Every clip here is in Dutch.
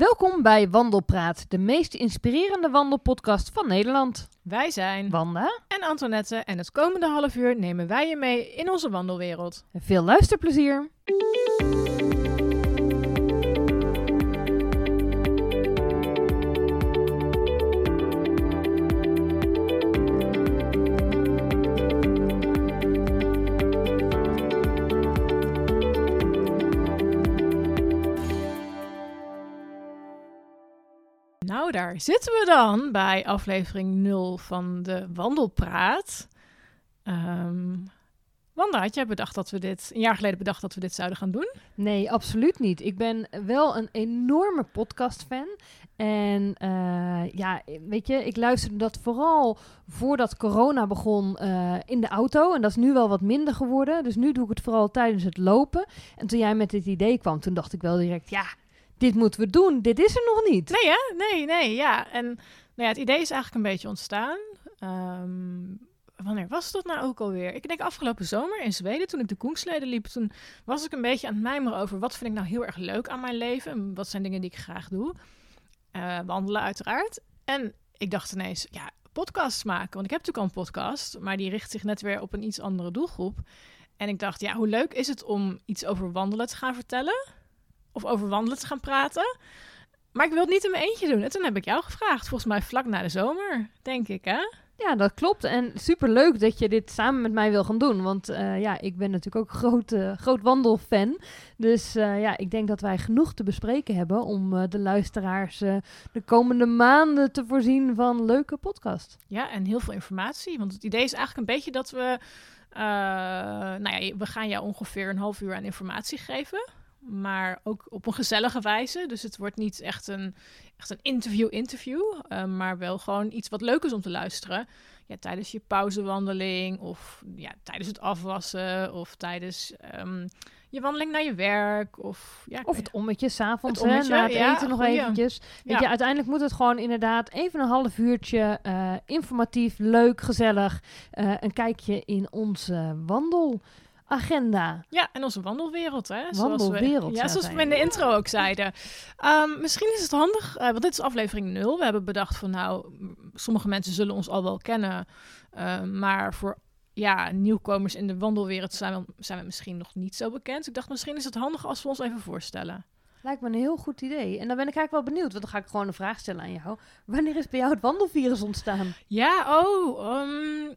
Welkom bij Wandelpraat, de meest inspirerende wandelpodcast van Nederland. Wij zijn Wanda en Antoinette en het komende half uur nemen wij je mee in onze wandelwereld. Veel luisterplezier. Daar zitten we dan bij aflevering 0 van de Wandelpraat. Um, Wanda, had jij bedacht dat we dit, een jaar geleden bedacht dat we dit zouden gaan doen? Nee, absoluut niet. Ik ben wel een enorme podcast-fan. En uh, ja, weet je, ik luisterde dat vooral voordat corona begon uh, in de auto. En dat is nu wel wat minder geworden. Dus nu doe ik het vooral tijdens het lopen. En toen jij met dit idee kwam, toen dacht ik wel direct, ja, dit moeten we doen. Dit is er nog niet. Nee, hè? Nee, nee, ja. En nou ja, het idee is eigenlijk een beetje ontstaan. Um, wanneer was dat nou ook alweer? Ik denk afgelopen zomer in Zweden, toen ik de Koensleden liep. Toen was ik een beetje aan het mijmeren over wat vind ik nou heel erg leuk aan mijn leven. En wat zijn dingen die ik graag doe. Uh, wandelen uiteraard. En ik dacht ineens, ja, podcasts maken. Want ik heb natuurlijk al een podcast, maar die richt zich net weer op een iets andere doelgroep. En ik dacht, ja, hoe leuk is het om iets over wandelen te gaan vertellen? Of over wandelen te gaan praten? Maar ik wil het niet in mijn eentje doen. En toen heb ik jou gevraagd, volgens mij vlak na de zomer, denk ik, hè? Ja, dat klopt. En super leuk dat je dit samen met mij wil gaan doen. Want uh, ja, ik ben natuurlijk ook groot, uh, groot wandelfan. Dus uh, ja, ik denk dat wij genoeg te bespreken hebben om de luisteraars de komende maanden te voorzien van leuke podcast. Ja, en heel veel informatie. Want het idee is eigenlijk een beetje dat we. nou ja, we gaan jou ongeveer een half uur aan informatie geven maar ook op een gezellige wijze. Dus het wordt niet echt een, echt een interview-interview, uh, maar wel gewoon iets wat leuk is om te luisteren. Ja, tijdens je pauzewandeling of ja, tijdens het afwassen of tijdens um, je wandeling naar je werk. Of, ja, of het ommetje s'avonds, na het ja, eten nog goeie. eventjes. Weet ja. je, uiteindelijk moet het gewoon inderdaad even een half uurtje uh, informatief, leuk, gezellig. Uh, een kijkje in onze wandel agenda. Ja, en onze wandelwereld, hè? Wandelwereld. We, ja, zoals we in de intro ook zeiden. Um, misschien is het handig, uh, want dit is aflevering 0. We hebben bedacht van, nou, sommige mensen zullen ons al wel kennen, uh, maar voor ja, nieuwkomers in de wandelwereld zijn we, zijn we misschien nog niet zo bekend. Ik dacht, misschien is het handig als we ons even voorstellen. Lijkt me een heel goed idee. En dan ben ik eigenlijk wel benieuwd, want dan ga ik gewoon een vraag stellen aan jou. Wanneer is bij jou het wandelvirus ontstaan? Ja, oh, um,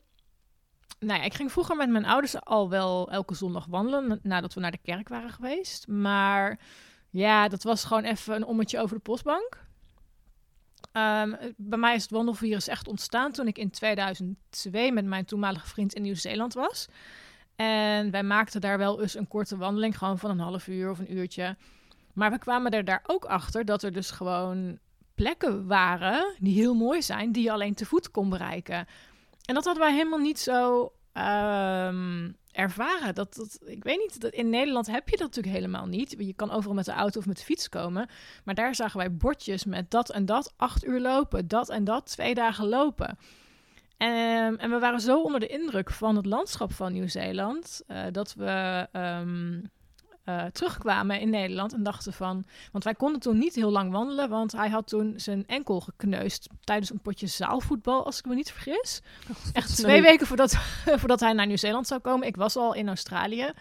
nou ik ging vroeger met mijn ouders al wel elke zondag wandelen nadat we naar de kerk waren geweest. Maar ja, dat was gewoon even een ommetje over de postbank. Um, bij mij is het wandelvirus echt ontstaan toen ik in 2002 met mijn toenmalige vriend in Nieuw-Zeeland was. En wij maakten daar wel eens een korte wandeling, gewoon van een half uur of een uurtje. Maar we kwamen er daar ook achter dat er dus gewoon plekken waren die heel mooi zijn, die je alleen te voet kon bereiken. En dat hadden wij helemaal niet zo um, ervaren. Dat, dat, ik weet niet, dat in Nederland heb je dat natuurlijk helemaal niet. Je kan overal met de auto of met de fiets komen. Maar daar zagen wij bordjes met dat en dat, acht uur lopen, dat en dat, twee dagen lopen. En, en we waren zo onder de indruk van het landschap van Nieuw-Zeeland uh, dat we um, uh, terugkwamen in Nederland en dachten van... Want wij konden toen niet heel lang wandelen, want hij had toen zijn enkel gekneusd tijdens een potje zaalvoetbal, als ik me niet vergis. Oh, Echt twee weken voordat, voordat hij naar Nieuw-Zeeland zou komen. Ik was al in Australië.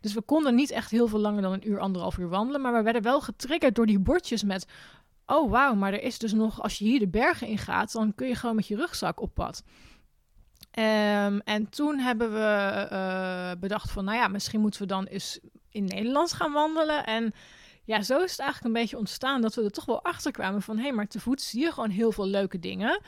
Dus we konden niet echt heel veel langer dan een uur, anderhalf uur wandelen. Maar we werden wel getriggerd door die bordjes met... Oh, wauw, maar er is dus nog... Als je hier de bergen in gaat, dan kun je gewoon met je rugzak op pad. Um, en toen hebben we uh, bedacht van, nou ja, misschien moeten we dan eens in Nederland gaan wandelen. En ja, zo is het eigenlijk een beetje ontstaan dat we er toch wel achter kwamen van... hé, hey, maar te voet zie je gewoon heel veel leuke dingen.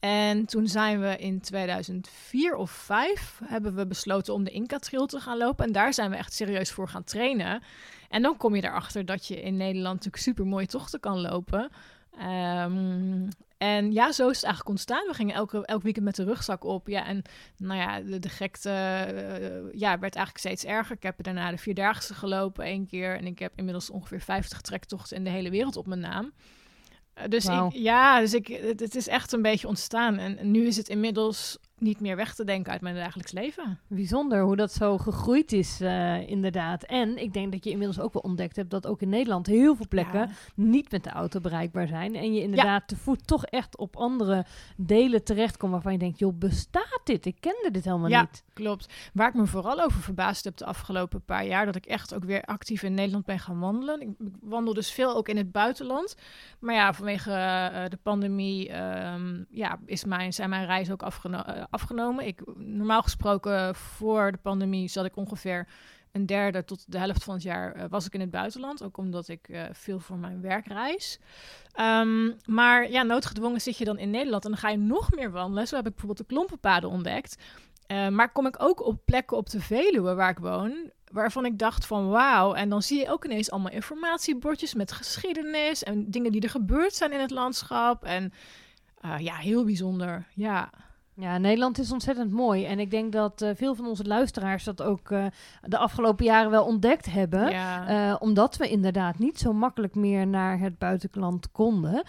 En toen zijn we in 2004 of 5 hebben we besloten om de Inca Trail te gaan lopen. En daar zijn we echt serieus voor gaan trainen. En dan kom je erachter dat je in Nederland natuurlijk super mooie tochten kan lopen. Um, en ja, zo is het eigenlijk ontstaan. We gingen elke, elk weekend met de rugzak op. Ja, en nou ja, de, de gekte uh, ja, werd eigenlijk steeds erger. Ik heb daarna de Vierdaagse gelopen één keer. En ik heb inmiddels ongeveer 50 trektochten in de hele wereld op mijn naam. Uh, dus ik, ja, dus ik, het, het, is echt een beetje ontstaan. En, en, nu is het inmiddels niet meer weg te denken uit mijn dagelijks leven. Bijzonder hoe dat zo gegroeid is, eh, inderdaad. En ik denk dat je inmiddels ook wel ontdekt hebt dat ook in Nederland heel veel plekken Ja. niet met de auto bereikbaar zijn. En je inderdaad te voet toch echt op andere delen terechtkomt waarvan je denkt, joh, bestaat dit? Ik kende dit helemaal Ja. niet. Klopt. Waar ik me vooral over verbaasd heb de afgelopen paar jaar, dat ik echt ook weer actief in Nederland ben gaan wandelen. Ik, ik wandel dus veel ook in het buitenland. Maar ja, vanwege eh, de pandemie ehm, ja, is mijn, zijn mijn reizen ook afgeno- eh, afgenomen. Ik, normaal gesproken, voor de pandemie zat ik ongeveer een derde tot de helft van het jaar eh, was ik in het buitenland. Ook omdat ik eh, veel voor mijn werk reis. Ehm, maar ja, noodgedwongen zit je dan in Nederland en dan ga je nog meer wandelen. Zo heb ik bijvoorbeeld de klompenpaden ontdekt. Eh, maar kom ik ook op plekken op de Veluwe waar ik woon, waarvan ik dacht van wauw. En dan zie je ook ineens allemaal informatiebordjes met geschiedenis en dingen die er gebeurd zijn in het landschap. En ja, heel bijzonder. Ja, Ja, Nederland is ontzettend mooi. En ik denk dat eh, veel van onze luisteraars dat ook eh, de afgelopen jaren wel ontdekt hebben. ja. Eh, omdat we inderdaad niet zo makkelijk meer naar het buitenland konden.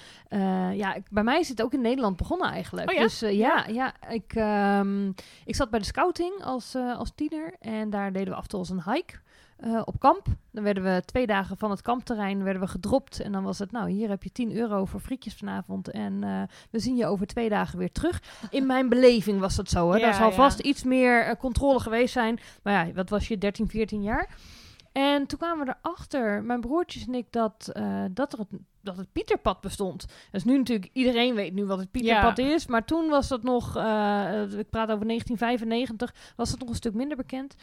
Ja, ik- bij mij is het ook in Nederland begonnen eigenlijk. Oh ja? Dus eh, ja, ja ik, ehm, ik zat bij de scouting als, als tiener. En daar deden we af en toe als een hike. Eh, op kamp. Dan werden we twee dagen van het kampterrein werden we gedropt. En dan was het, nou, hier heb je 10 euro voor frietjes vanavond. En eh, we zien je over twee dagen weer terug. In mijn beleving was dat zo. Ja, Daar zal ja. vast iets meer eh, controle geweest zijn. Maar ja, wat was je, 13, 14 jaar? En toen kwamen we erachter, mijn broertjes en ik, dat, dat, er het, dat het Pieterpad bestond. Dus nu natuurlijk, iedereen weet nu wat het Pieterpad is. Maar toen was dat nog, ik praat over 1995, was dat nog een stuk minder bekend.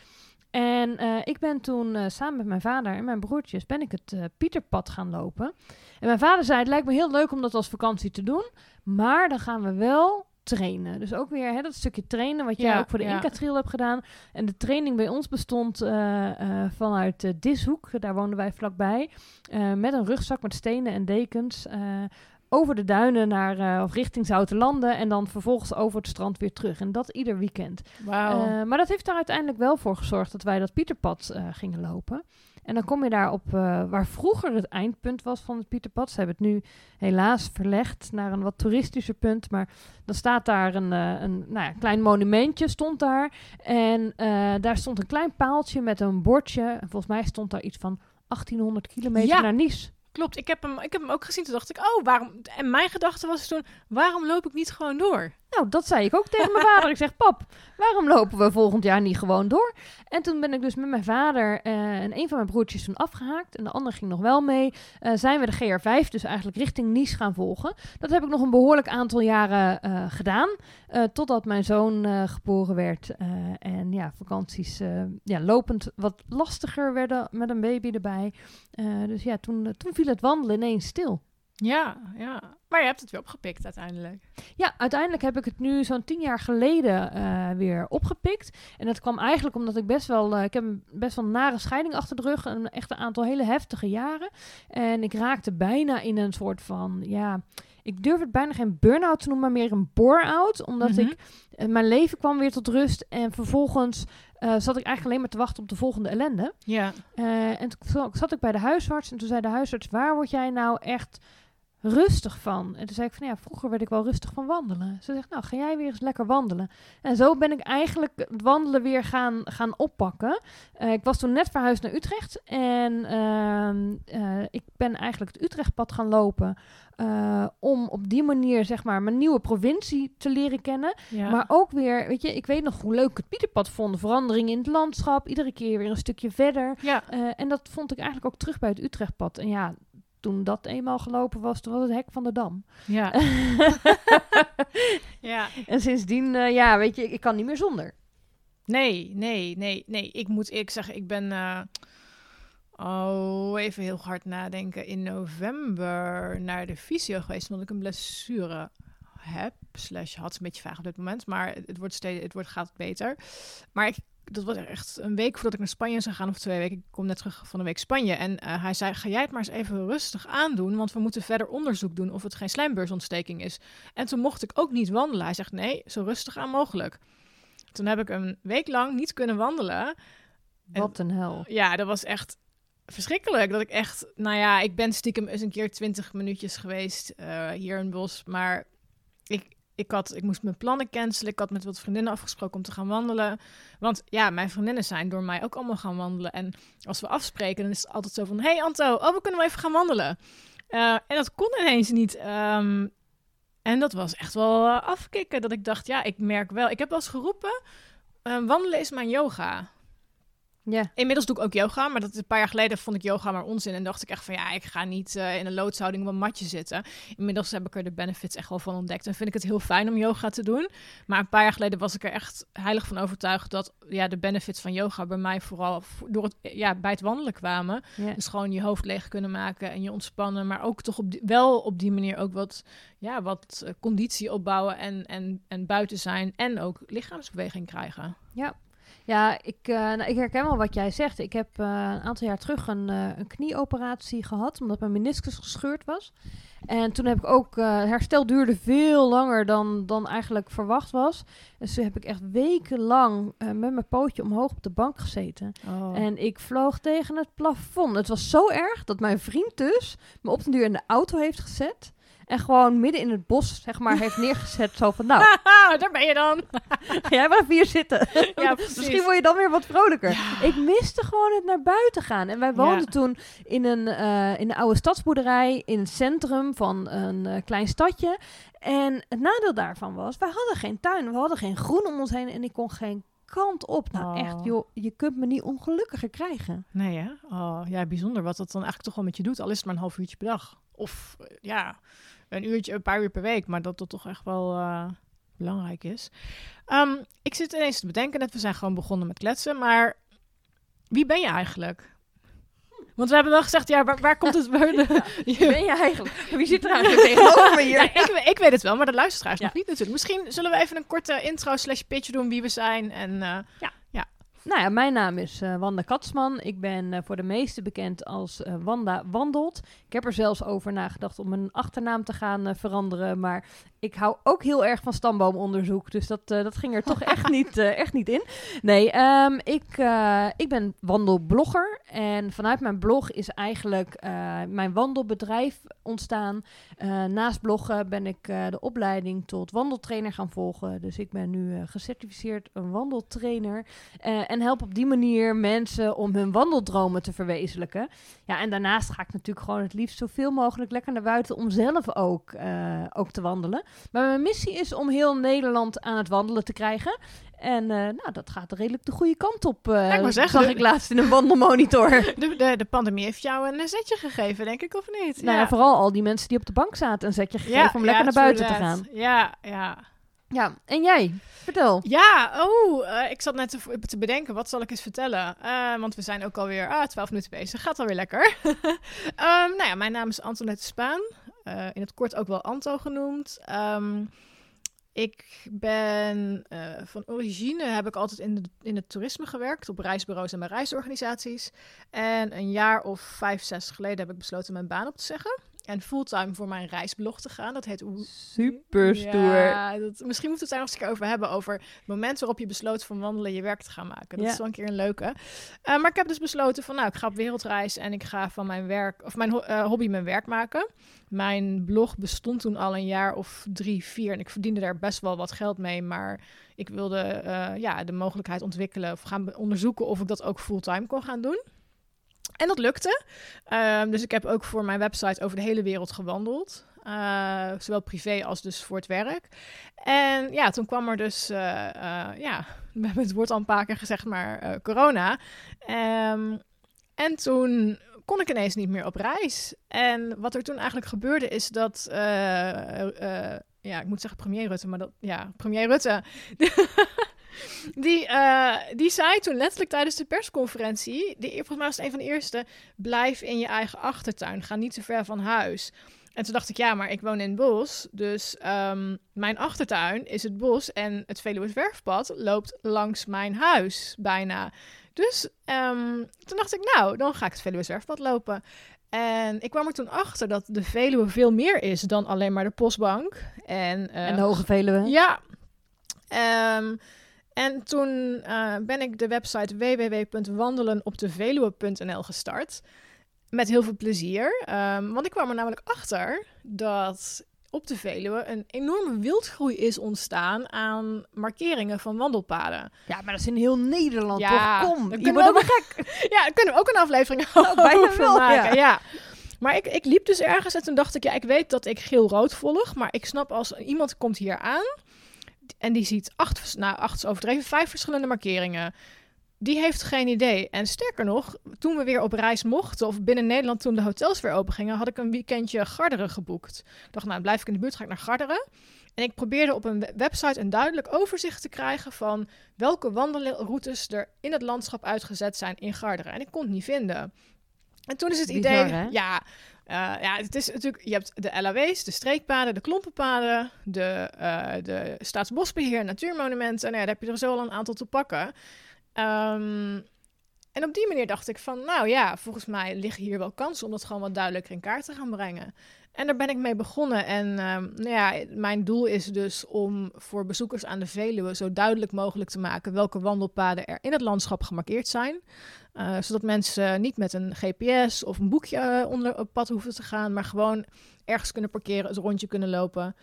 En eh, ik ben toen eh, samen met mijn vader en mijn broertjes, ben ik het eh, Pieterpad gaan lopen. En mijn vader zei, het lijkt me heel leuk om dat als vakantie te doen. Maar dan gaan we wel trainen. Dus ook weer hè, dat stukje trainen, wat jij Ja, ook voor de ja. Inca Trail hebt gedaan. En de training bij ons bestond vanuit Dishoek, daar woonden wij vlakbij, met een rugzak met stenen en dekens. Over de duinen naar, eh, of richting Zoutelanden en dan vervolgens over het strand weer terug. En dat ieder weekend. Wauw. Eh, maar dat heeft er uiteindelijk wel voor gezorgd dat wij dat Pieterpad eh, gingen lopen. En dan kom je daar op waar vroeger het eindpunt was van het Pieterpad. Ze hebben het nu helaas verlegd naar een wat toeristischer punt. Maar dan staat daar een, een nou ja, klein monumentje, stond daar. En daar stond een klein paaltje met een bordje. En volgens mij stond daar iets van 1800 kilometer Ja. naar Nice. Klopt, ik heb, hem, ik heb hem ook gezien. Toen dacht ik, oh, waarom... En mijn gedachte was toen, waarom loop ik niet gewoon door? Nou, dat zei ik ook tegen mijn vader. Ik zeg, pap, waarom lopen we volgend jaar niet gewoon door? En toen ben ik dus met mijn vader eh, en een van mijn broertjes toen afgehaakt. En de ander ging nog wel mee. Eh, zijn we de GR5, dus eigenlijk richting Nice gaan volgen. Dat heb ik nog een behoorlijk aantal jaren eh, gedaan. totdat mijn zoon geboren werd. en ja, vakanties ja, lopend wat lastiger werden met een baby erbij. Dus ja, toen, toen viel het wandelen ineens stil. Ja, ja. Maar je hebt het weer opgepikt uiteindelijk. Ja, uiteindelijk heb ik het nu zo'n tien jaar geleden eh, weer opgepikt. En dat kwam eigenlijk omdat ik best wel... eh, ik heb een best wel nare scheiding achter de rug. Een echt een aantal hele heftige jaren. En ik raakte bijna in een soort van... Ja, ik durf het bijna geen burn-out te noemen, maar meer een bore-out. Omdat Mhm. ik... eh, mijn leven kwam weer tot rust. En vervolgens zat ik eigenlijk alleen maar te wachten op de volgende ellende. Ja. En toen zat ik bij de huisarts en toen zei de huisarts, waar word jij nou echt rustig van? En toen zei ik van, ja, vroeger werd ik wel rustig van wandelen. Ze zegt, nou, ga jij weer eens lekker wandelen. En zo ben ik eigenlijk het wandelen weer gaan, gaan oppakken. Eh, ik was toen net verhuisd naar Utrecht en ehm, eh, ik ben eigenlijk het Utrechtpad gaan lopen. eh, om op die manier, zeg maar, mijn nieuwe provincie te leren kennen. ja. Maar ook weer, weet je, ik weet nog hoe leuk ik het Pieterpad vond. Verandering in het landschap, iedere keer weer een stukje verder. ja. En dat vond ik eigenlijk ook terug bij het Utrechtpad. En ja, toen dat eenmaal gelopen was, toen was het hek van de dam. Ja. ja. en sindsdien, eh, ja, weet je, ik, ik kan niet meer zonder. Nee, nee, nee, nee. Ik moet eerlijk zeggen, ik ben... eh, oh, even heel hard nadenken. In november naar de fysio geweest, omdat ik een blessure heb. Slash had, een beetje vaag op dit moment. Maar het, het wordt steeds, het wordt, gaat beter. Maar ik, dat was echt een week voordat ik naar Spanje zou gaan, of twee weken. Ik kom net terug van een week Spanje. En eh, hij zei, ga jij het maar eens even rustig aandoen, want we moeten verder onderzoek doen of het geen slijmbeursontsteking is. En toen mocht ik ook niet wandelen. Hij zegt, nee, zo rustig aan mogelijk. Toen heb ik een week lang niet kunnen wandelen. En- Wat een hel. Ja, dat was echt verschrikkelijk. Dat ik echt, nou ja, ik ben stiekem eens een keer twintig minuutjes geweest eh, hier in het bos. Maar ik, ik had, ik moest mijn plannen cancelen. Ik had met wat vriendinnen afgesproken om te gaan wandelen. Want ja, mijn vriendinnen zijn door mij ook allemaal gaan wandelen. En als we afspreken, dan is het altijd zo van... hey Anto, oh, we kunnen wel even gaan wandelen. Uh, en dat kon ineens niet. Um, en dat was echt wel uh, afkicken. Dat ik dacht, ja, ik merk wel... Ik heb wel eens geroepen, uh, wandelen is mijn yoga. Ja. Inmiddels doe ik ook yoga, maar dat een paar jaar geleden vond ik yoga maar onzin. En dacht ik echt van ja, ik ga niet uh, in een loodshouding op een matje zitten. Inmiddels heb ik er de benefits echt wel van ontdekt. En vind ik het heel fijn om yoga te doen. Maar een paar jaar geleden was ik er echt heilig van overtuigd dat ja, de benefits van yoga bij mij vooral door het, ja, bij het wandelen kwamen. Ja. Dus gewoon je hoofd leeg kunnen maken en je ontspannen. Maar ook toch op die, wel op die manier ook wat, ja, wat uh, conditie opbouwen en, en, en buiten zijn. En ook lichaamsbeweging krijgen. Ja, ja, ik, uh, nou, ik herken wel wat jij zegt. Ik heb uh, een aantal jaar terug een, uh, een knieoperatie gehad, omdat mijn meniscus gescheurd was. En toen heb ik ook, herstel duurde veel langer dan, dan eigenlijk verwacht was. Dus toen heb ik echt wekenlang met mijn pootje omhoog op de bank gezeten. Oh. En ik vloog tegen het plafond. Het was zo erg dat mijn vriend dus me op den duur in de auto heeft gezet. En gewoon midden in het bos, zeg maar, heeft neergezet. Zo van, nou, daar ben je dan. ga jij maar even hier zitten. Ja. Misschien word je dan weer wat vrolijker. Ik miste gewoon het naar buiten gaan. En wij woonden Ja. toen in een, eh, in een oude stadsboerderij in het centrum van een eh, klein stadje. En het nadeel daarvan was, wij hadden geen tuin. We hadden geen groen om ons heen en ik kon geen kant op. Nou Oh. echt, joh, je kunt me niet ongelukkiger krijgen. Nee, hè? Oh, ja, bijzonder wat dat dan eigenlijk toch wel met je doet. Al is het maar een half uurtje per dag. Of eh, ja, een uurtje, een paar uur per week. Maar dat dat toch echt wel eh, belangrijk is. Ehm, ik zit ineens te bedenken, net we zijn gewoon begonnen met kletsen. Maar wie ben je eigenlijk? Want we hebben wel gezegd, ja, waar, waar komt het... Waar de, ben je eigenlijk? Wie zit er eigenlijk tegenover me hier? Ja, ik, we- ik weet het wel, maar de luisteraars Ja. nog niet natuurlijk. Misschien zullen we even een korte intro slash pitch doen wie we zijn. En eh, Nou ja, mijn naam is eh, Wanda Katsman. Ik ben eh, voor de meesten bekend als eh, Wanda Wandelt. Ik heb er zelfs over nagedacht om mijn achternaam te gaan veranderen. Maar ik hou ook heel erg van stamboomonderzoek. Dus dat, eh, dat ging er toch echt, niet, eh, echt niet in. Nee, ehm, ik, eh, ik ben wandelblogger. En vanuit mijn blog is eigenlijk mijn wandelbedrijf ontstaan. Naast bloggen ben ik de opleiding tot wandeltrainer gaan volgen. Dus ik ben nu gecertificeerd een wandeltrainer. En help op die manier mensen om hun wandeldromen te verwezenlijken. Ja, en daarnaast ga ik natuurlijk gewoon het liefst zoveel mogelijk lekker naar buiten om zelf ook, ook te wandelen. Maar mijn missie is om heel Nederland aan het wandelen te krijgen. En eh, nou, dat gaat redelijk de goede kant op. eh, Ja, ik wou zeggen, zag de- ik laatst in een wandelmonitor. de, de, de pandemie heeft jou een zetje gegeven, denk ik, of niet? Nou ja, vooral al die mensen die op de bank zaten een zetje gegeven om lekker naar buiten te gaan. Ja, ja. Ja, en jij? Vertel. Ja, oh, eh, ik zat net te, te bedenken, wat zal ik eens vertellen? Eh, want we zijn ook alweer ah, 12 minuten bezig, gaat alweer lekker. Ehm, nou ja, mijn naam is Antoinette Spaan, Eh, in het kort ook wel Anto genoemd. Ehm, ik ben eh, van origine heb ik altijd in, in het toerisme gewerkt, op reisbureaus en bij reisorganisaties. En een jaar of vijf, zes geleden heb ik besloten mijn baan op te zeggen. En fulltime voor mijn reisblog te gaan. Dat heet Super stoer. ja, dat, misschien moeten we het daar nog eens een keer over hebben. Over het moment waarop je besloot van wandelen je werk te gaan maken. Dat Ja. is wel een keer een leuke. Eh, maar ik heb dus besloten van nou, ik ga op wereldreis en ik ga van mijn werk, of mijn eh, hobby mijn werk maken. Mijn blog bestond toen al een jaar of drie, vier. En ik verdiende daar best wel wat geld mee. Maar ik wilde eh, ja, de mogelijkheid ontwikkelen of gaan onderzoeken of ik dat ook fulltime kon gaan doen. En dat lukte. Ehm, dus ik heb ook voor mijn website over de hele wereld gewandeld. Eh, zowel privé als dus voor het werk. En ja, toen kwam er dus, eh, eh, ja, we hebben het woord al een paar keer gezegd, maar corona. Ehm, en toen kon ik ineens niet meer op reis. En wat er toen eigenlijk gebeurde is dat, ja, ik moet zeggen premier Rutte, maar dat, ja, premier Rutte, die, eh, die zei toen letterlijk tijdens de persconferentie, die, volgens mij was het een van de eerste, blijf in je eigen achtertuin, ga niet te ver van huis. En toen dacht ik, ja, maar ik woon in het bos. Dus ehm, mijn achtertuin is het bos en het Veluwe Zwerfpad loopt langs mijn huis bijna. Dus ehm, toen dacht ik, nou, dan ga ik het Veluwe Zwerfpad lopen. En ik kwam er toen achter dat de Veluwe veel meer is dan alleen maar de postbank. En, eh, En de Hoge Veluwe. ja. Ehm, en toen eh, ben ik de website www.wandelenopdeveluwe.nl gestart. Met heel veel plezier. Ehm, want ik kwam er namelijk achter dat op de Veluwe een enorme wildgroei is ontstaan aan markeringen van wandelpaden. Ja, maar dat is in heel Nederland Ja, toch? Kom, je wordt ook gek. Ja, daar kunnen we ook een aflevering bijna over wel, maken. ja. Ja. Maar ik, ik liep dus ergens en toen dacht ik, ja, ik weet dat ik geel-rood volg, maar ik snap als iemand komt hier aan en die ziet acht, nou, acht overdreven, vijf verschillende markeringen. Die heeft geen idee. En sterker nog, toen we weer op reis mochten, of binnen Nederland toen de hotels weer open gingen, had ik een weekendje Garderen geboekt. Ik dacht, nou, blijf ik in de buurt, ga ik naar Garderen. En ik probeerde op een we- website een duidelijk overzicht te krijgen van welke wandelroutes er in het landschap uitgezet zijn in Garderen. En ik kon het niet vinden. En toen is het Bizar, idee, hè? ja, eh, ja, het is natuurlijk, je hebt de LAW's, de streekpaden, de klompenpaden, de, eh de Staatsbosbeheer, natuurmonumenten. Nou ja, daar heb je er zo al een aantal te pakken. Ehm, en op die manier dacht ik van, nou ja, volgens mij liggen hier wel kansen om dat gewoon wat duidelijker in kaart te gaan brengen. En daar ben ik mee begonnen. En ehm, nou ja, mijn doel is dus om voor bezoekers aan de Veluwe zo duidelijk mogelijk te maken welke wandelpaden er in het landschap gemarkeerd zijn. Eh, zodat mensen niet met een GPS of een boekje eh, onder op pad hoeven te gaan, maar gewoon ergens kunnen parkeren, een rondje kunnen lopen.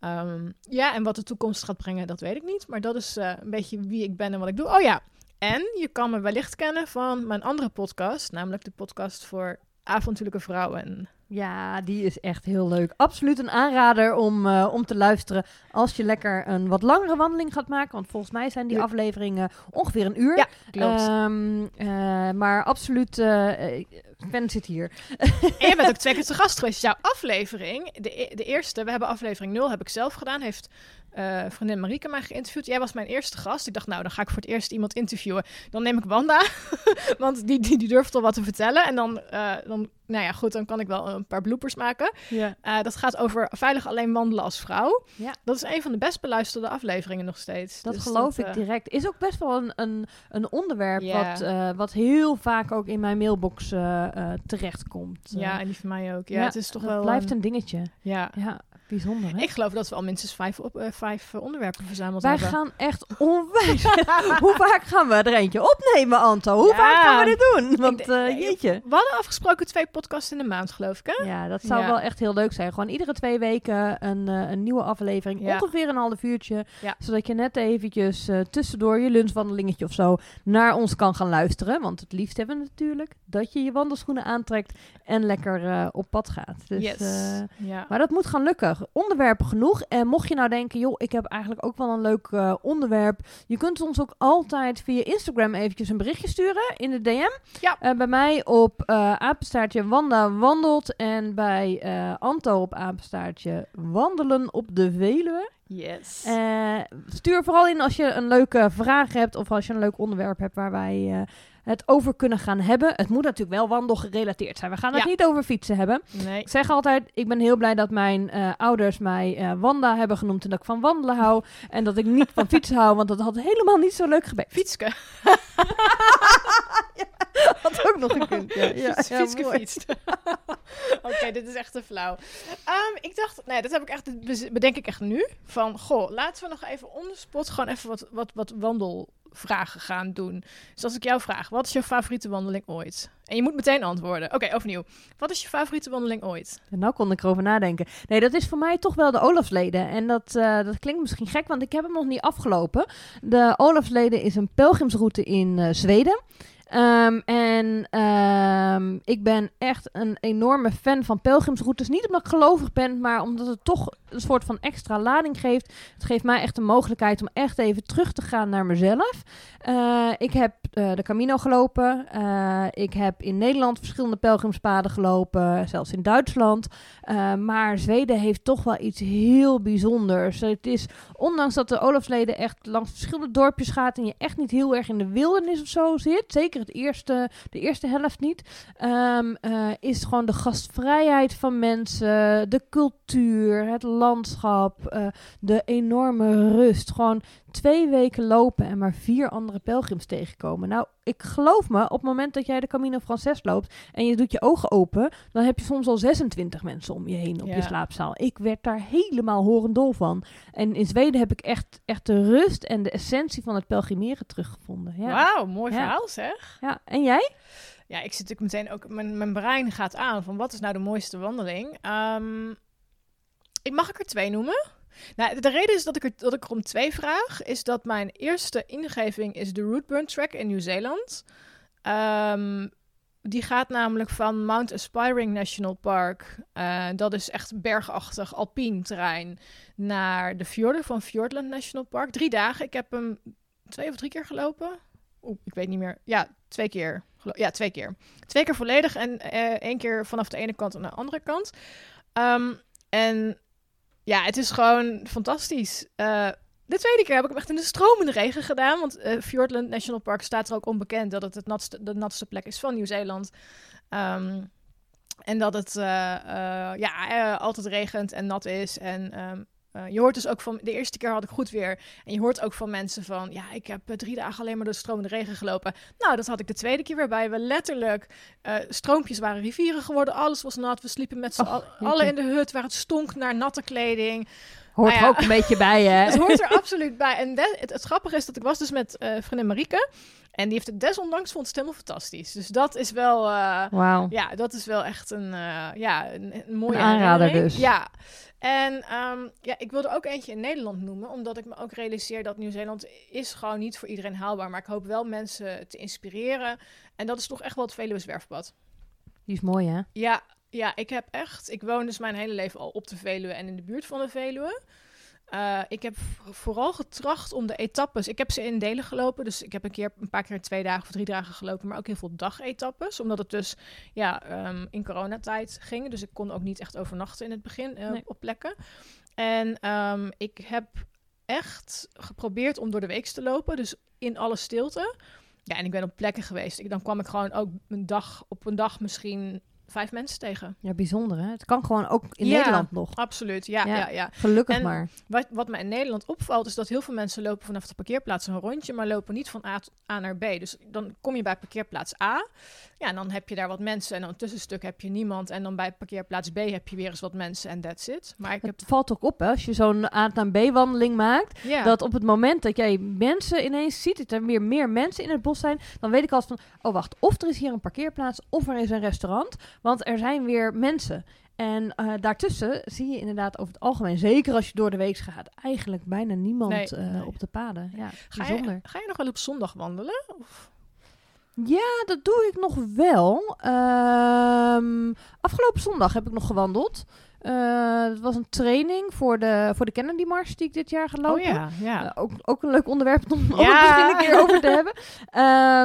Ehm, ja, en wat de toekomst gaat brengen, dat weet ik niet. Maar dat is eh, een beetje wie ik ben en wat ik doe. Oh ja, en je kan me wellicht kennen van mijn andere podcast, namelijk de podcast voor avontuurlijke vrouwen. Ja, die is echt heel leuk. Absoluut een aanrader om, eh, om te luisteren als je lekker een wat langere wandeling gaat maken. Want volgens mij zijn die Ja. afleveringen ongeveer een uur. Ja, klopt. Ehm, eh, maar absoluut, eh eh, Fan zit hier. En jij bent ook twee keer te gast geweest. Jouw aflevering, de, e- de eerste, we hebben aflevering 0, heb ik zelf gedaan. Heeft eh, vriendin Marieke mij geïnterviewd. Jij was mijn eerste gast. Ik dacht, nou, dan ga ik voor het eerst iemand interviewen. Dan neem ik Wanda, want die, die, die durft al wat te vertellen. En dan, eh, dan, nou ja, goed, dan kan ik wel een paar bloopers maken. Ja. Eh, dat gaat over veilig alleen wandelen als vrouw. Ja. Dat is een van de best beluisterde afleveringen nog steeds. Dat Dus geloof ik direct. Is ook best wel een, een, een onderwerp wat, wat heel vaak ook in mijn mailbox terechtkomt. Ja, en die van mij ook. Ja, het is toch wel... blijft een- een dingetje. Ja. Ja, bijzonder hè? Ik geloof dat we al minstens vijf, op, eh, vijf eh, onderwerpen verzameld Wij hebben. gaan echt onwijs. Hoe vaak gaan we er eentje opnemen, Anto? Hoe Ja. vaak gaan we dit doen? Want ik- jeetje. We hadden afgesproken twee podcasts in de maand, geloof ik, hè? Ja, dat zou Ja. wel echt heel leuk zijn. Gewoon iedere twee weken een, een nieuwe aflevering. Ja. Ongeveer een half uurtje. Zodat je net eventjes tussendoor je lunchwandelingetje of zo naar ons kan gaan luisteren. Want het liefst hebben we natuurlijk dat je je wandelschoenen aantrekt en lekker op pad gaat. Dus, yes. ja. maar dat moet gaan lukken. Onderwerpen genoeg. En mocht je nou denken, joh, ik heb eigenlijk ook wel een leuk eh, onderwerp. Je kunt ons ook altijd via Instagram eventjes een berichtje sturen in de DM. Ja. Eh, bij mij op eh apenstaartje Wanda wandelt. En bij eh, Anto op apenstaartje wandelen op de Veluwe. Yes. Eh, stuur vooral in als je een leuke vraag hebt of als je een leuk onderwerp hebt waar wij eh, het over kunnen gaan hebben. Het moet natuurlijk wel wandelgerelateerd zijn. We gaan het Ja. niet over fietsen hebben. nee. Ik zeg altijd, ik ben heel blij dat mijn eh, ouders mij eh, Wanda hebben genoemd en dat ik van wandelen hou. En dat ik niet van fietsen hou, want dat had helemaal niet zo leuk gebeurd. Fietske. had ook nog gekund. Ja, ja, ja, fietst. Oké, dit is echt te flauw. Ehm, ik dacht, nee, dat heb ik echt, bedenk ik echt nu. Van, goh, laten we nog even on the spot gewoon even wat, wat, wat wandelvragen gaan doen. Dus als ik jou vraag, wat is jouw favoriete wandeling ooit? En je moet meteen antwoorden. Oké, overnieuw. Wat is je favoriete wandeling ooit? En nou kon ik erover nadenken. Nee, dat is voor mij toch wel de Olafsleden. En dat, eh, dat klinkt misschien gek, want ik heb hem nog niet afgelopen. De Olafsleden is een pelgrimsroute in eh, Zweden. Ehm, en ehm, ik ben echt een enorme fan van pelgrimsroutes. Niet omdat ik gelovig ben, maar omdat het toch een soort van extra lading geeft. Het geeft mij echt de mogelijkheid om echt even terug te gaan naar mezelf. Eh, ik heb eh, de Camino gelopen. Eh, ik heb in Nederland verschillende pelgrimspaden gelopen. Zelfs in Duitsland. Maar Zweden heeft toch wel iets heel bijzonders. Het is, ondanks dat de Olafsleden echt langs verschillende dorpjes gaat... en je echt niet heel erg in de wildernis of zo zit... zeker het eerste, de eerste helft niet... ehm, eh, is gewoon de gastvrijheid van mensen... de cultuur, het landschap... de enorme rust. Gewoon twee weken lopen en maar vier andere pelgrims tegenkomen. Nou, ik geloof me, op het moment dat jij de Camino Frances loopt en je doet je ogen open, dan heb je soms al 26 mensen om je heen op Ja. je slaapzaal. Ik werd daar helemaal horendol van. En in Zweden heb ik echt, echt de rust en de essentie van het pelgrimeren teruggevonden. Ja. Wauw, mooi Ja. verhaal zeg. ja. En jij? Ja, ik zit natuurlijk meteen ook... Mijn, mijn brein gaat aan van wat is nou de mooiste wandeling? Ehm, ik mag ik er twee noemen? Nou, de reden is dat ik, er, dat ik er om twee vraag, is dat mijn eerste ingeving is de Rootburn Track in Nieuw-Zeeland. Ehm, die gaat namelijk van Mount Aspiring National Park, uh, dat is echt bergachtig, alpien terrein, naar de fjorden van Fjordland National Park. Drie dagen. Ik heb hem twee of drie keer gelopen. Oeh, ik weet niet meer. Ja, twee keer. Ja, twee keer. Twee keer volledig en uh, één keer vanaf de ene kant en de andere kant. Um, en ja, het is gewoon fantastisch. Uh, de tweede keer heb ik hem echt in de stromende regen gedaan. Want uh, Fjordland National Park staat er ook onbekend dat het, het natste, de natste plek is van Nieuw-Zeeland. Um, en dat het uh, ja, altijd regent en nat is. En um, uh, je hoort dus ook van, de eerste keer had ik goed weer. En je hoort ook van mensen van, ja, ik heb uh, drie dagen alleen maar door de stromende regen gelopen. Nou, dat had ik de tweede keer weer bij. We letterlijk, uh, stroompjes waren rivieren geworden. Alles was nat. We sliepen met z'n oh, allen in de hut waar het stonk naar natte kleding. Hoort nou ja, er ook een beetje bij, hè? Het hoort er absoluut bij. En de, het, het, grappige is dat ik was dus met vriendin Marieke. En die heeft het desondanks vond het helemaal fantastisch. Dus dat is wel, uh, wow. ja, dat is wel echt een, uh, ja, een, een mooie een aanrader dus. Ja. En um, ja, ik wilde ook eentje in Nederland noemen, omdat ik me ook realiseer dat Nieuw-Zeeland is gewoon niet voor iedereen haalbaar. Maar ik hoop wel mensen te inspireren. En dat is toch echt wel het Veluwe Zwerfpad. Die is mooi, hè? Ja, ja, ik heb echt, ik woon dus mijn hele leven al op de Veluwe en in de buurt van de Veluwe. Uh, ik heb vooral getracht om de etappes. Ik heb ze in delen gelopen. Dus ik heb een keer een paar keer twee dagen of drie dagen gelopen. Maar ook heel veel dagetappes. Omdat het dus ja, um, in coronatijd ging. Dus ik kon ook niet echt overnachten in het begin uh, nee. op plekken. En um, ik heb echt geprobeerd om door de week te lopen. Dus in alle stilte. Ja, en ik ben op plekken geweest. Ik, dan kwam ik gewoon ook een dag, op een dag misschien vijf mensen tegen. Ja, bijzonder hè? Het kan gewoon ook in ja, Nederland nog. absoluut. Ja, ja, ja. ja. Gelukkig en maar. Wat, wat me in Nederland opvalt, is dat heel veel mensen lopen vanaf de parkeerplaats een rondje, maar lopen niet van A, A naar B. Dus dan kom je bij parkeerplaats A. Ja, en dan heb je daar wat mensen en dan een tussenstuk heb je niemand. En dan bij parkeerplaats B heb je weer eens wat mensen en that's it. Maar ik het heb... valt ook op hè, als je zo'n A naar B wandeling maakt, dat op het moment dat jij mensen ineens ziet, dat er weer meer mensen in het bos zijn, dan weet ik altijd van, oh wacht, of er is hier een parkeerplaats, of er is een restaurant, want er zijn weer mensen. En uh, daartussen zie je inderdaad over het algemeen, zeker als je door de week gaat, eigenlijk bijna niemand nee, uh, nee. op de paden. Ja, Ga bijzonder. je, ga je nog wel op zondag wandelen? Of? Ja, dat doe ik nog wel. Um, afgelopen zondag heb ik nog gewandeld. Uh, het was een training voor de, voor de Kennedy Mars die ik dit jaar ga lopen. Oh ja, ja. Uh, ook, ook een leuk onderwerp om Ja. het misschien een keer over te hebben.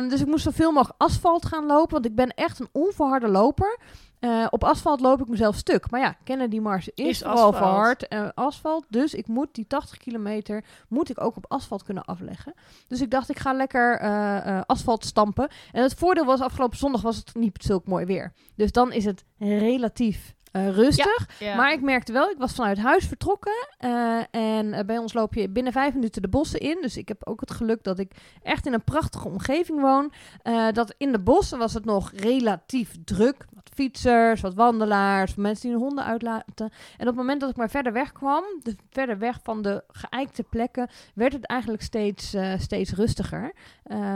Um, dus ik moest zoveel mogelijk asfalt gaan lopen, want ik ben echt een onverharde loper. Uh, op asfalt loop ik mezelf stuk. Maar ja, Kennedy Mars is, Is vooral asfalt. verhard en asfalt. Dus ik moet die 80 kilometer moet ik ook op asfalt kunnen afleggen. Dus ik dacht, ik ga lekker uh, asfalt stampen. En het voordeel was, afgelopen zondag was het niet zulk mooi weer. Dus dan is het relatief uh, rustig. Ja. Maar ik merkte wel, ik was vanuit huis vertrokken. Uh, en uh, bij ons loop je binnen vijf minuten de bossen in. Dus ik heb ook het geluk dat ik echt in een prachtige omgeving woon. Uh, dat in de bossen was het nog relatief druk. Wat fietsers, wat wandelaars, mensen die hun honden uitlaten. En op het moment dat ik maar verder weg kwam, dus verder weg van de geëikte plekken, werd het eigenlijk steeds, steeds rustiger.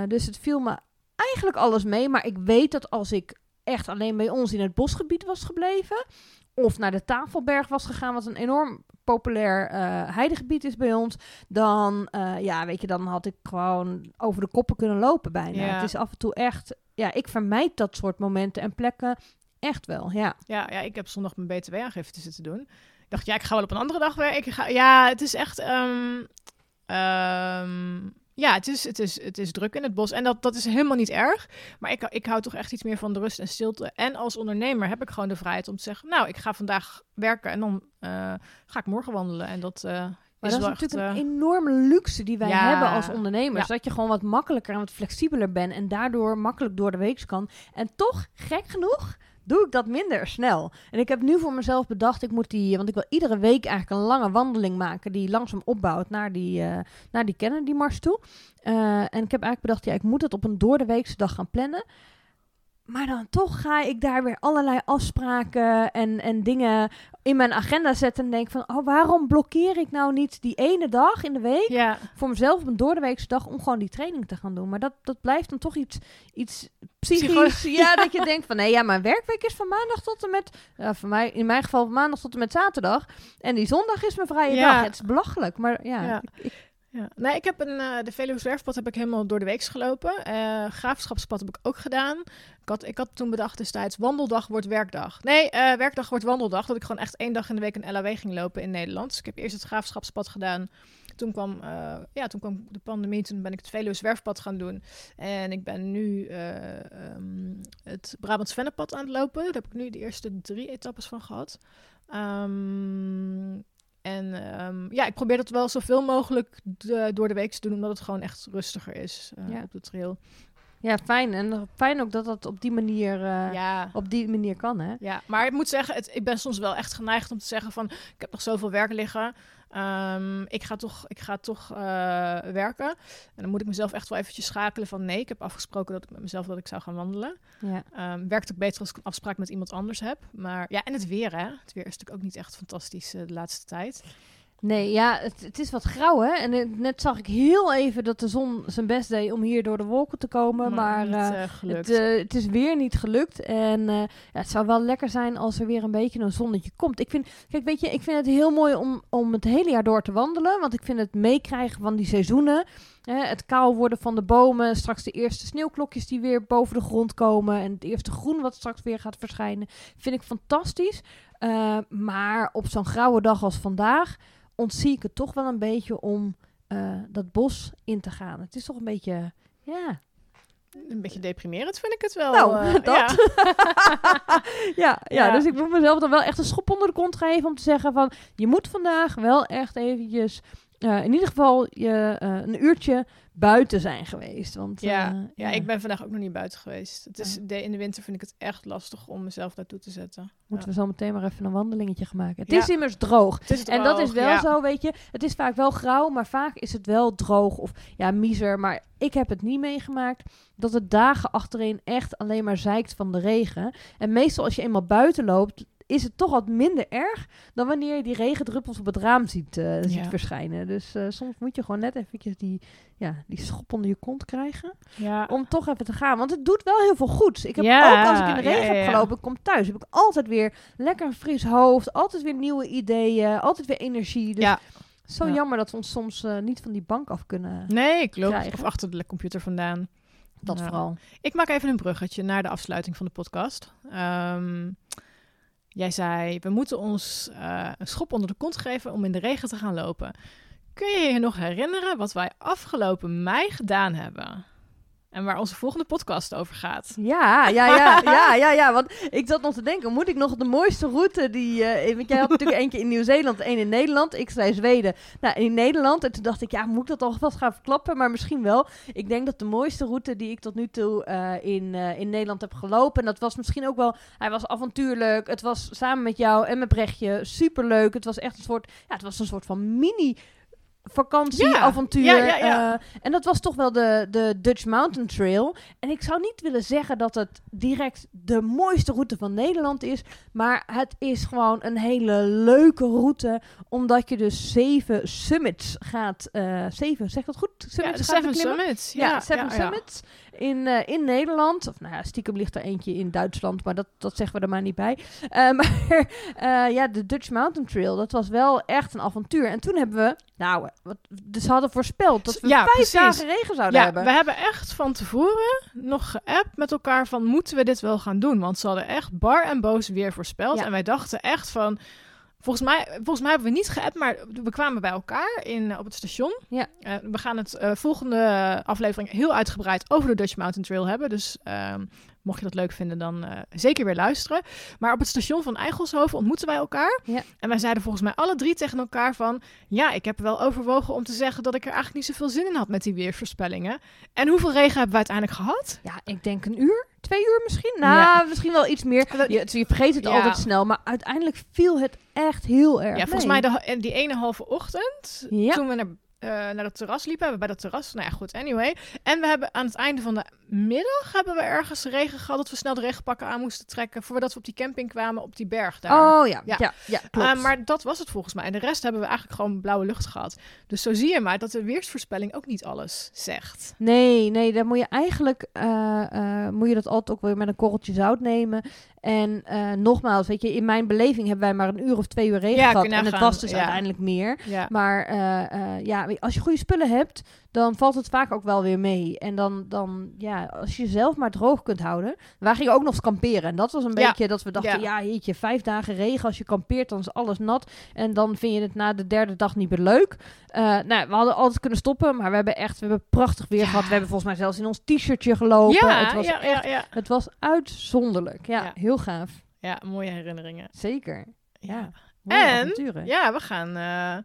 Dus het viel me eigenlijk alles mee. Maar ik weet dat als ik echt alleen bij ons in het bosgebied was gebleven. Of naar de Tafelberg was gegaan, wat een enorm populair uh, heidegebied is bij ons. Dan, uh, ja, weet je, dan had ik gewoon over de koppen kunnen lopen bijna. Ja. Het is af en toe echt, ja, ik vermijd dat soort momenten en plekken echt wel, ja. Ja, ja, ik heb zondag mijn BTW-aangifte zitten doen. Ik dacht, ja, ik ga wel op een andere dag werken. Ik ga, ja, het is echt... Um, um, ja, het is, het, is, het is druk in het bos. En dat, dat is helemaal niet erg. Maar ik, ik hou toch echt iets meer van de rust en stilte. En als ondernemer heb ik gewoon de vrijheid om te zeggen... nou, ik ga vandaag werken en dan uh, ga ik morgen wandelen. En dat... Uh, maar dat is natuurlijk echt, een enorme luxe die wij ja, hebben als ondernemers. ja. Dat je gewoon wat makkelijker en wat flexibeler bent. En daardoor makkelijk door de week kan. En toch, gek genoeg, doe ik dat minder snel. En ik heb nu voor mezelf bedacht, ik moet die, want ik wil iedere week eigenlijk een lange wandeling maken die langzaam opbouwt naar die, uh, naar die Kennedy Mars toe. Uh, en ik heb eigenlijk bedacht, ja, ik moet het op een door de weekse dag gaan plannen. Maar dan toch ga ik daar weer allerlei afspraken en, en dingen in mijn agenda zetten. En denk van, oh, waarom blokkeer ik nou niet die ene dag in de week Ja, voor mezelf op een doordeweekse dag om gewoon die training te gaan doen? Maar dat, dat blijft dan toch iets, iets psychisch. Ja, dat je denkt van, nee, ja, mijn werkweek is van maandag tot en met, ja, voor mij, in mijn geval van maandag tot en met zaterdag. En die zondag is mijn vrije Ja. dag. Het is belachelijk, maar ja. Ja. Ja. Nee, ik heb een, eh, de Veluwe Zwerfpad heb ik helemaal door de week gelopen. Eh graafschapspad heb ik ook gedaan. Ik had, ik had toen bedacht destijds, wandeldag wordt werkdag. Nee, eh, werkdag wordt wandeldag. Dat ik gewoon echt één dag in de week een LAW ging lopen in Nederland. Dus ik heb eerst het graafschapspad gedaan. Toen kwam, ja, toen kwam de pandemie, toen ben ik het Veluwe Zwerfpad gaan doen. En ik ben nu eh, ehm, het Brabants Vennepad aan het lopen. Daar heb ik nu de eerste drie etappes van gehad. Ehm, en ehm, ja, ik probeer dat wel zoveel mogelijk de- door de week te doen, omdat het gewoon echt rustiger is eh, Ja. op de trail. Ja, fijn. En fijn ook dat dat op die manier, eh, ja. op die manier kan, hè? Ja, maar ik moet zeggen, het, ik ben soms wel echt geneigd om te zeggen van... ik heb nog zoveel werk liggen. Ehm, ik ga toch, ik ga toch eh, werken. En dan moet ik mezelf echt wel eventjes schakelen van... nee, ik heb afgesproken dat ik met mezelf dat ik zou gaan wandelen. Ja. Ehm, werkt ook beter als ik een afspraak met iemand anders heb. Maar ja, en het weer, hè. Het weer is natuurlijk ook niet echt fantastisch eh, de laatste tijd. Nee, ja, het, het is wat grauw, hè? En net zag ik heel even dat de zon zijn best deed om hier door de wolken te komen. Maar, niet, eh, eh, het, eh, het is weer niet gelukt. En ja, het zou wel lekker zijn als er weer een beetje een zonnetje komt. Ik vind, kijk, weet je, ik vind het heel mooi om, om het hele jaar door te wandelen. Want ik vind het meekrijgen van die seizoenen. Hè, het kaal worden van de bomen. Straks de eerste sneeuwklokjes die weer boven de grond komen. En het eerste groen wat straks weer gaat verschijnen. Vind ik fantastisch. Eh, maar op zo'n grauwe dag als vandaag ontzie ik het toch wel een beetje om eh, dat bos in te gaan. Het is toch een beetje, ja, Een beetje deprimerend vind ik het wel. Nou, eh, dat. ja. ja, ja, Ja. dus ik moet mezelf dan wel echt een schop onder de kont geven om te zeggen van... je moet vandaag wel echt eventjes, eh, in ieder geval je, eh, een uurtje buiten zijn geweest. Want, Ja, eh, ja, ik ben vandaag ook nog niet buiten geweest. Het is, Ja. de, in de winter vind ik het echt lastig om mezelf daartoe te zetten. Moeten Ja. we zo meteen maar even een wandelingetje gaan maken. Het Ja. is immers droog. En dat is wel ja. zo, weet je. Het is vaak wel grauw, maar vaak is het wel droog of ja, miser. Maar ik heb het niet meegemaakt dat het dagen achtereen echt alleen maar zeikt van de regen. En meestal als je eenmaal buiten loopt, is het toch wat minder erg dan wanneer je die regendruppels op het raam ziet, eh, ziet Ja. verschijnen. Dus eh, soms moet je gewoon net eventjes die, ja, die schop onder je kont krijgen Ja. om toch even te gaan. Want het doet wel heel veel goeds. Ik heb Ja, ook als ik in de regen heb gelopen, ik kom thuis, heb ik altijd weer lekker een fris hoofd, altijd weer nieuwe ideeën, altijd weer energie. Dus Ja. zo Ja. jammer dat we ons soms eh, niet van die bank af kunnen. Nee, ik loop krijgen. of achter de computer vandaan. Dat Ja. vooral. Ik maak even een bruggetje naar de afsluiting van de podcast. Ehm, jij zei, we moeten ons eh, een schop onder de kont geven om in de regen te gaan lopen. Kun je je nog herinneren wat wij afgelopen mei gedaan hebben? En waar onze volgende podcast over gaat? Ja, ja, ja, ja, ja, ja. Want ik zat nog te denken, moet ik nog de mooiste route die... eh, want jij had natuurlijk eentje in Nieuw-Zeeland, één in Nederland. Ik zei Zweden. Nou, in Nederland. En toen dacht ik, ja, moet ik dat alvast gaan verklappen? Maar misschien wel. Ik denk dat de mooiste route die ik tot nu toe eh, in, eh, in Nederland heb gelopen... En dat was misschien ook wel... Hij was avontuurlijk. Het was samen met jou en met Brechtje superleuk. Het was echt een soort... Ja, het was een soort van mini... Vakantie, Ja, avontuur. ja, ja, ja. eh, en dat was toch wel de, de Dutch Mountain Trail. En ik zou niet willen zeggen dat het direct de mooiste route van Nederland is. Maar het is gewoon een hele leuke route. Omdat je dus zeven summits gaat. eh zeven, zeg dat goed? Ja, Summits de gaat Seven? Summits. Ja, Seven ja, ja. Summits in, eh, in Nederland. Of nou ja, stiekem ligt er eentje in Duitsland, maar dat, dat zeggen we er maar niet bij. Eh, maar eh, ja, de Dutch Mountain Trail, dat was wel echt een avontuur. En toen hebben we, nou, wat, dus ze hadden voorspeld dat we Ja, vijf precies. dagen regen zouden Ja, hebben. we hebben echt van tevoren nog geappt met elkaar van moeten we dit wel gaan doen? Want ze hadden echt bar en boos weer voorspeld. Ja. En wij dachten echt van, volgens mij, volgens mij hebben we niet geappt, maar we kwamen bij elkaar in, eh, op het station. Ja. Eh, we gaan het eh, volgende aflevering heel uitgebreid over de Dutch Mountain Trail hebben. Dus ehm, mocht je dat leuk vinden, dan zeker weer luisteren. Maar op het station van Eigelshoven ontmoeten wij elkaar. Ja. En wij zeiden volgens mij alle drie tegen elkaar van... ja, ik heb wel overwogen om te zeggen dat ik er eigenlijk niet zoveel zin in had met die weersvoorspellingen. En hoeveel regen hebben we uiteindelijk gehad? Ja, ik denk een uur, twee uur misschien. Nou, Ja. misschien wel iets meer. Je, je vergeet het Ja. altijd snel, maar uiteindelijk viel het echt heel erg Ja, volgens mij de, en die ene halve ochtend, toen we naar eh, naar het terras liepen. Hebben we bij dat terras, nou ja, goed, anyway. En we hebben aan het einde van de middag hebben we ergens regen gehad dat we snel de regenpakken aan moesten trekken voordat we op die camping kwamen op die berg daar. Oh ja, Ja. ja, ja, klopt. Uh, maar dat was het volgens mij. En de rest hebben we eigenlijk gewoon blauwe lucht gehad. Dus zo zie je maar dat de weersvoorspelling ook niet alles zegt. Nee, nee, dan moet je eigenlijk uh, moet je dat altijd ook weer met een korreltje zout nemen. En uh, nogmaals, weet je, in mijn beleving hebben wij maar een uur of twee uur regen Ja, gehad. En het was dus ja. uiteindelijk meer. Ja. Maar uh, ja, als je goede spullen hebt, dan valt het vaak ook wel weer mee. En dan, dan ja, als je jezelf maar droog kunt houden. Wij gingen ook nog eens kamperen. En dat was een Ja. beetje dat we dachten, ja, Ja. jeetje, vijf dagen regen. Als je kampeert, dan is alles nat. En dan vind je het na de derde dag niet meer leuk. Uh, nou, we hadden altijd kunnen stoppen, maar we hebben echt, we hebben prachtig weer Ja. gehad. We hebben volgens mij zelfs in ons t-shirtje gelopen. Ja, het was ja, echt, het was uitzonderlijk. Ja, heel gaaf. ja, mooie herinneringen. Zeker. Ja. En, avonturen. Ja, we gaan... eh,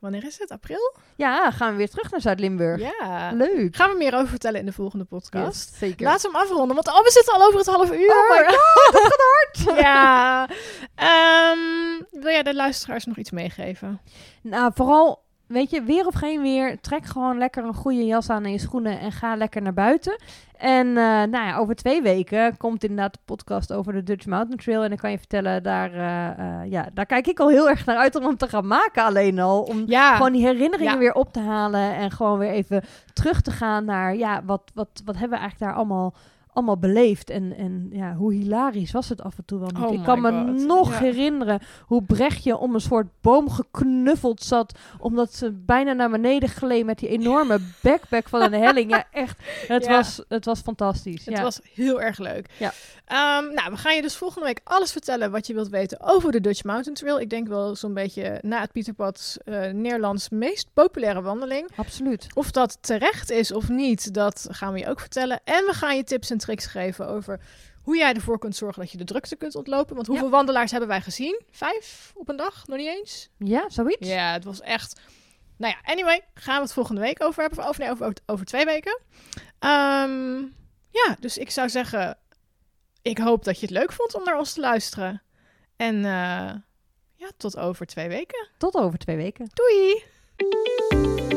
wanneer is het? April? Ja, gaan we weer terug naar Zuid-Limburg. Ja. Leuk. Gaan we meer over vertellen in de volgende podcast. Yes, zeker. Laten we hem afronden, want oh, we zitten al over het half uur. Oh my god, dat gaat hard. ja. Ehm, wil jij de luisteraars nog iets meegeven? Nou, vooral, weet je, weer of geen weer, trek gewoon lekker een goede jas aan en je schoenen en ga lekker naar buiten. En eh, nou ja, over twee weken komt inderdaad de podcast over de Dutch Mountain Trail. En dan kan je vertellen, daar, eh, eh, ja, daar kijk ik al heel erg naar uit om hem te gaan maken alleen al. Om Ja. gewoon die herinneringen Ja. weer op te halen en gewoon weer even terug te gaan naar, ja, wat, wat, wat hebben we eigenlijk daar allemaal, allemaal beleefd? En, en ja, hoe hilarisch was het af en toe wel niet? Oh ik kan me God, nog ja. herinneren hoe Brechtje om een soort boom geknuffeld zat, omdat ze bijna naar beneden gleed met die enorme backpack van een helling. Ja, echt, het, Ja. was, het was fantastisch. Het ja. was heel erg leuk. Ja. Ehm, nou, we gaan je dus volgende week alles vertellen wat je wilt weten over de Dutch Mountain Trail. Ik denk wel zo'n beetje na het Pieterpad eh Nederlands meest populaire wandeling. Absoluut. Of dat terecht is of niet, dat gaan we je ook vertellen. En we gaan je tips en tricks geven over hoe jij ervoor kunt zorgen dat je de drukte kunt ontlopen. Want hoeveel wandelaars hebben wij gezien? Vijf op een dag? Nog niet eens? Ja, zoiets. Ja, het was echt. Nou ja, anyway, gaan we het volgende week over hebben. Of nee, over, over, over twee weken. Ehm, ja, dus ik zou zeggen. Ik hoop dat je het leuk vond om naar ons te luisteren. En eh, ja, tot over twee weken. Tot over twee weken. Doei!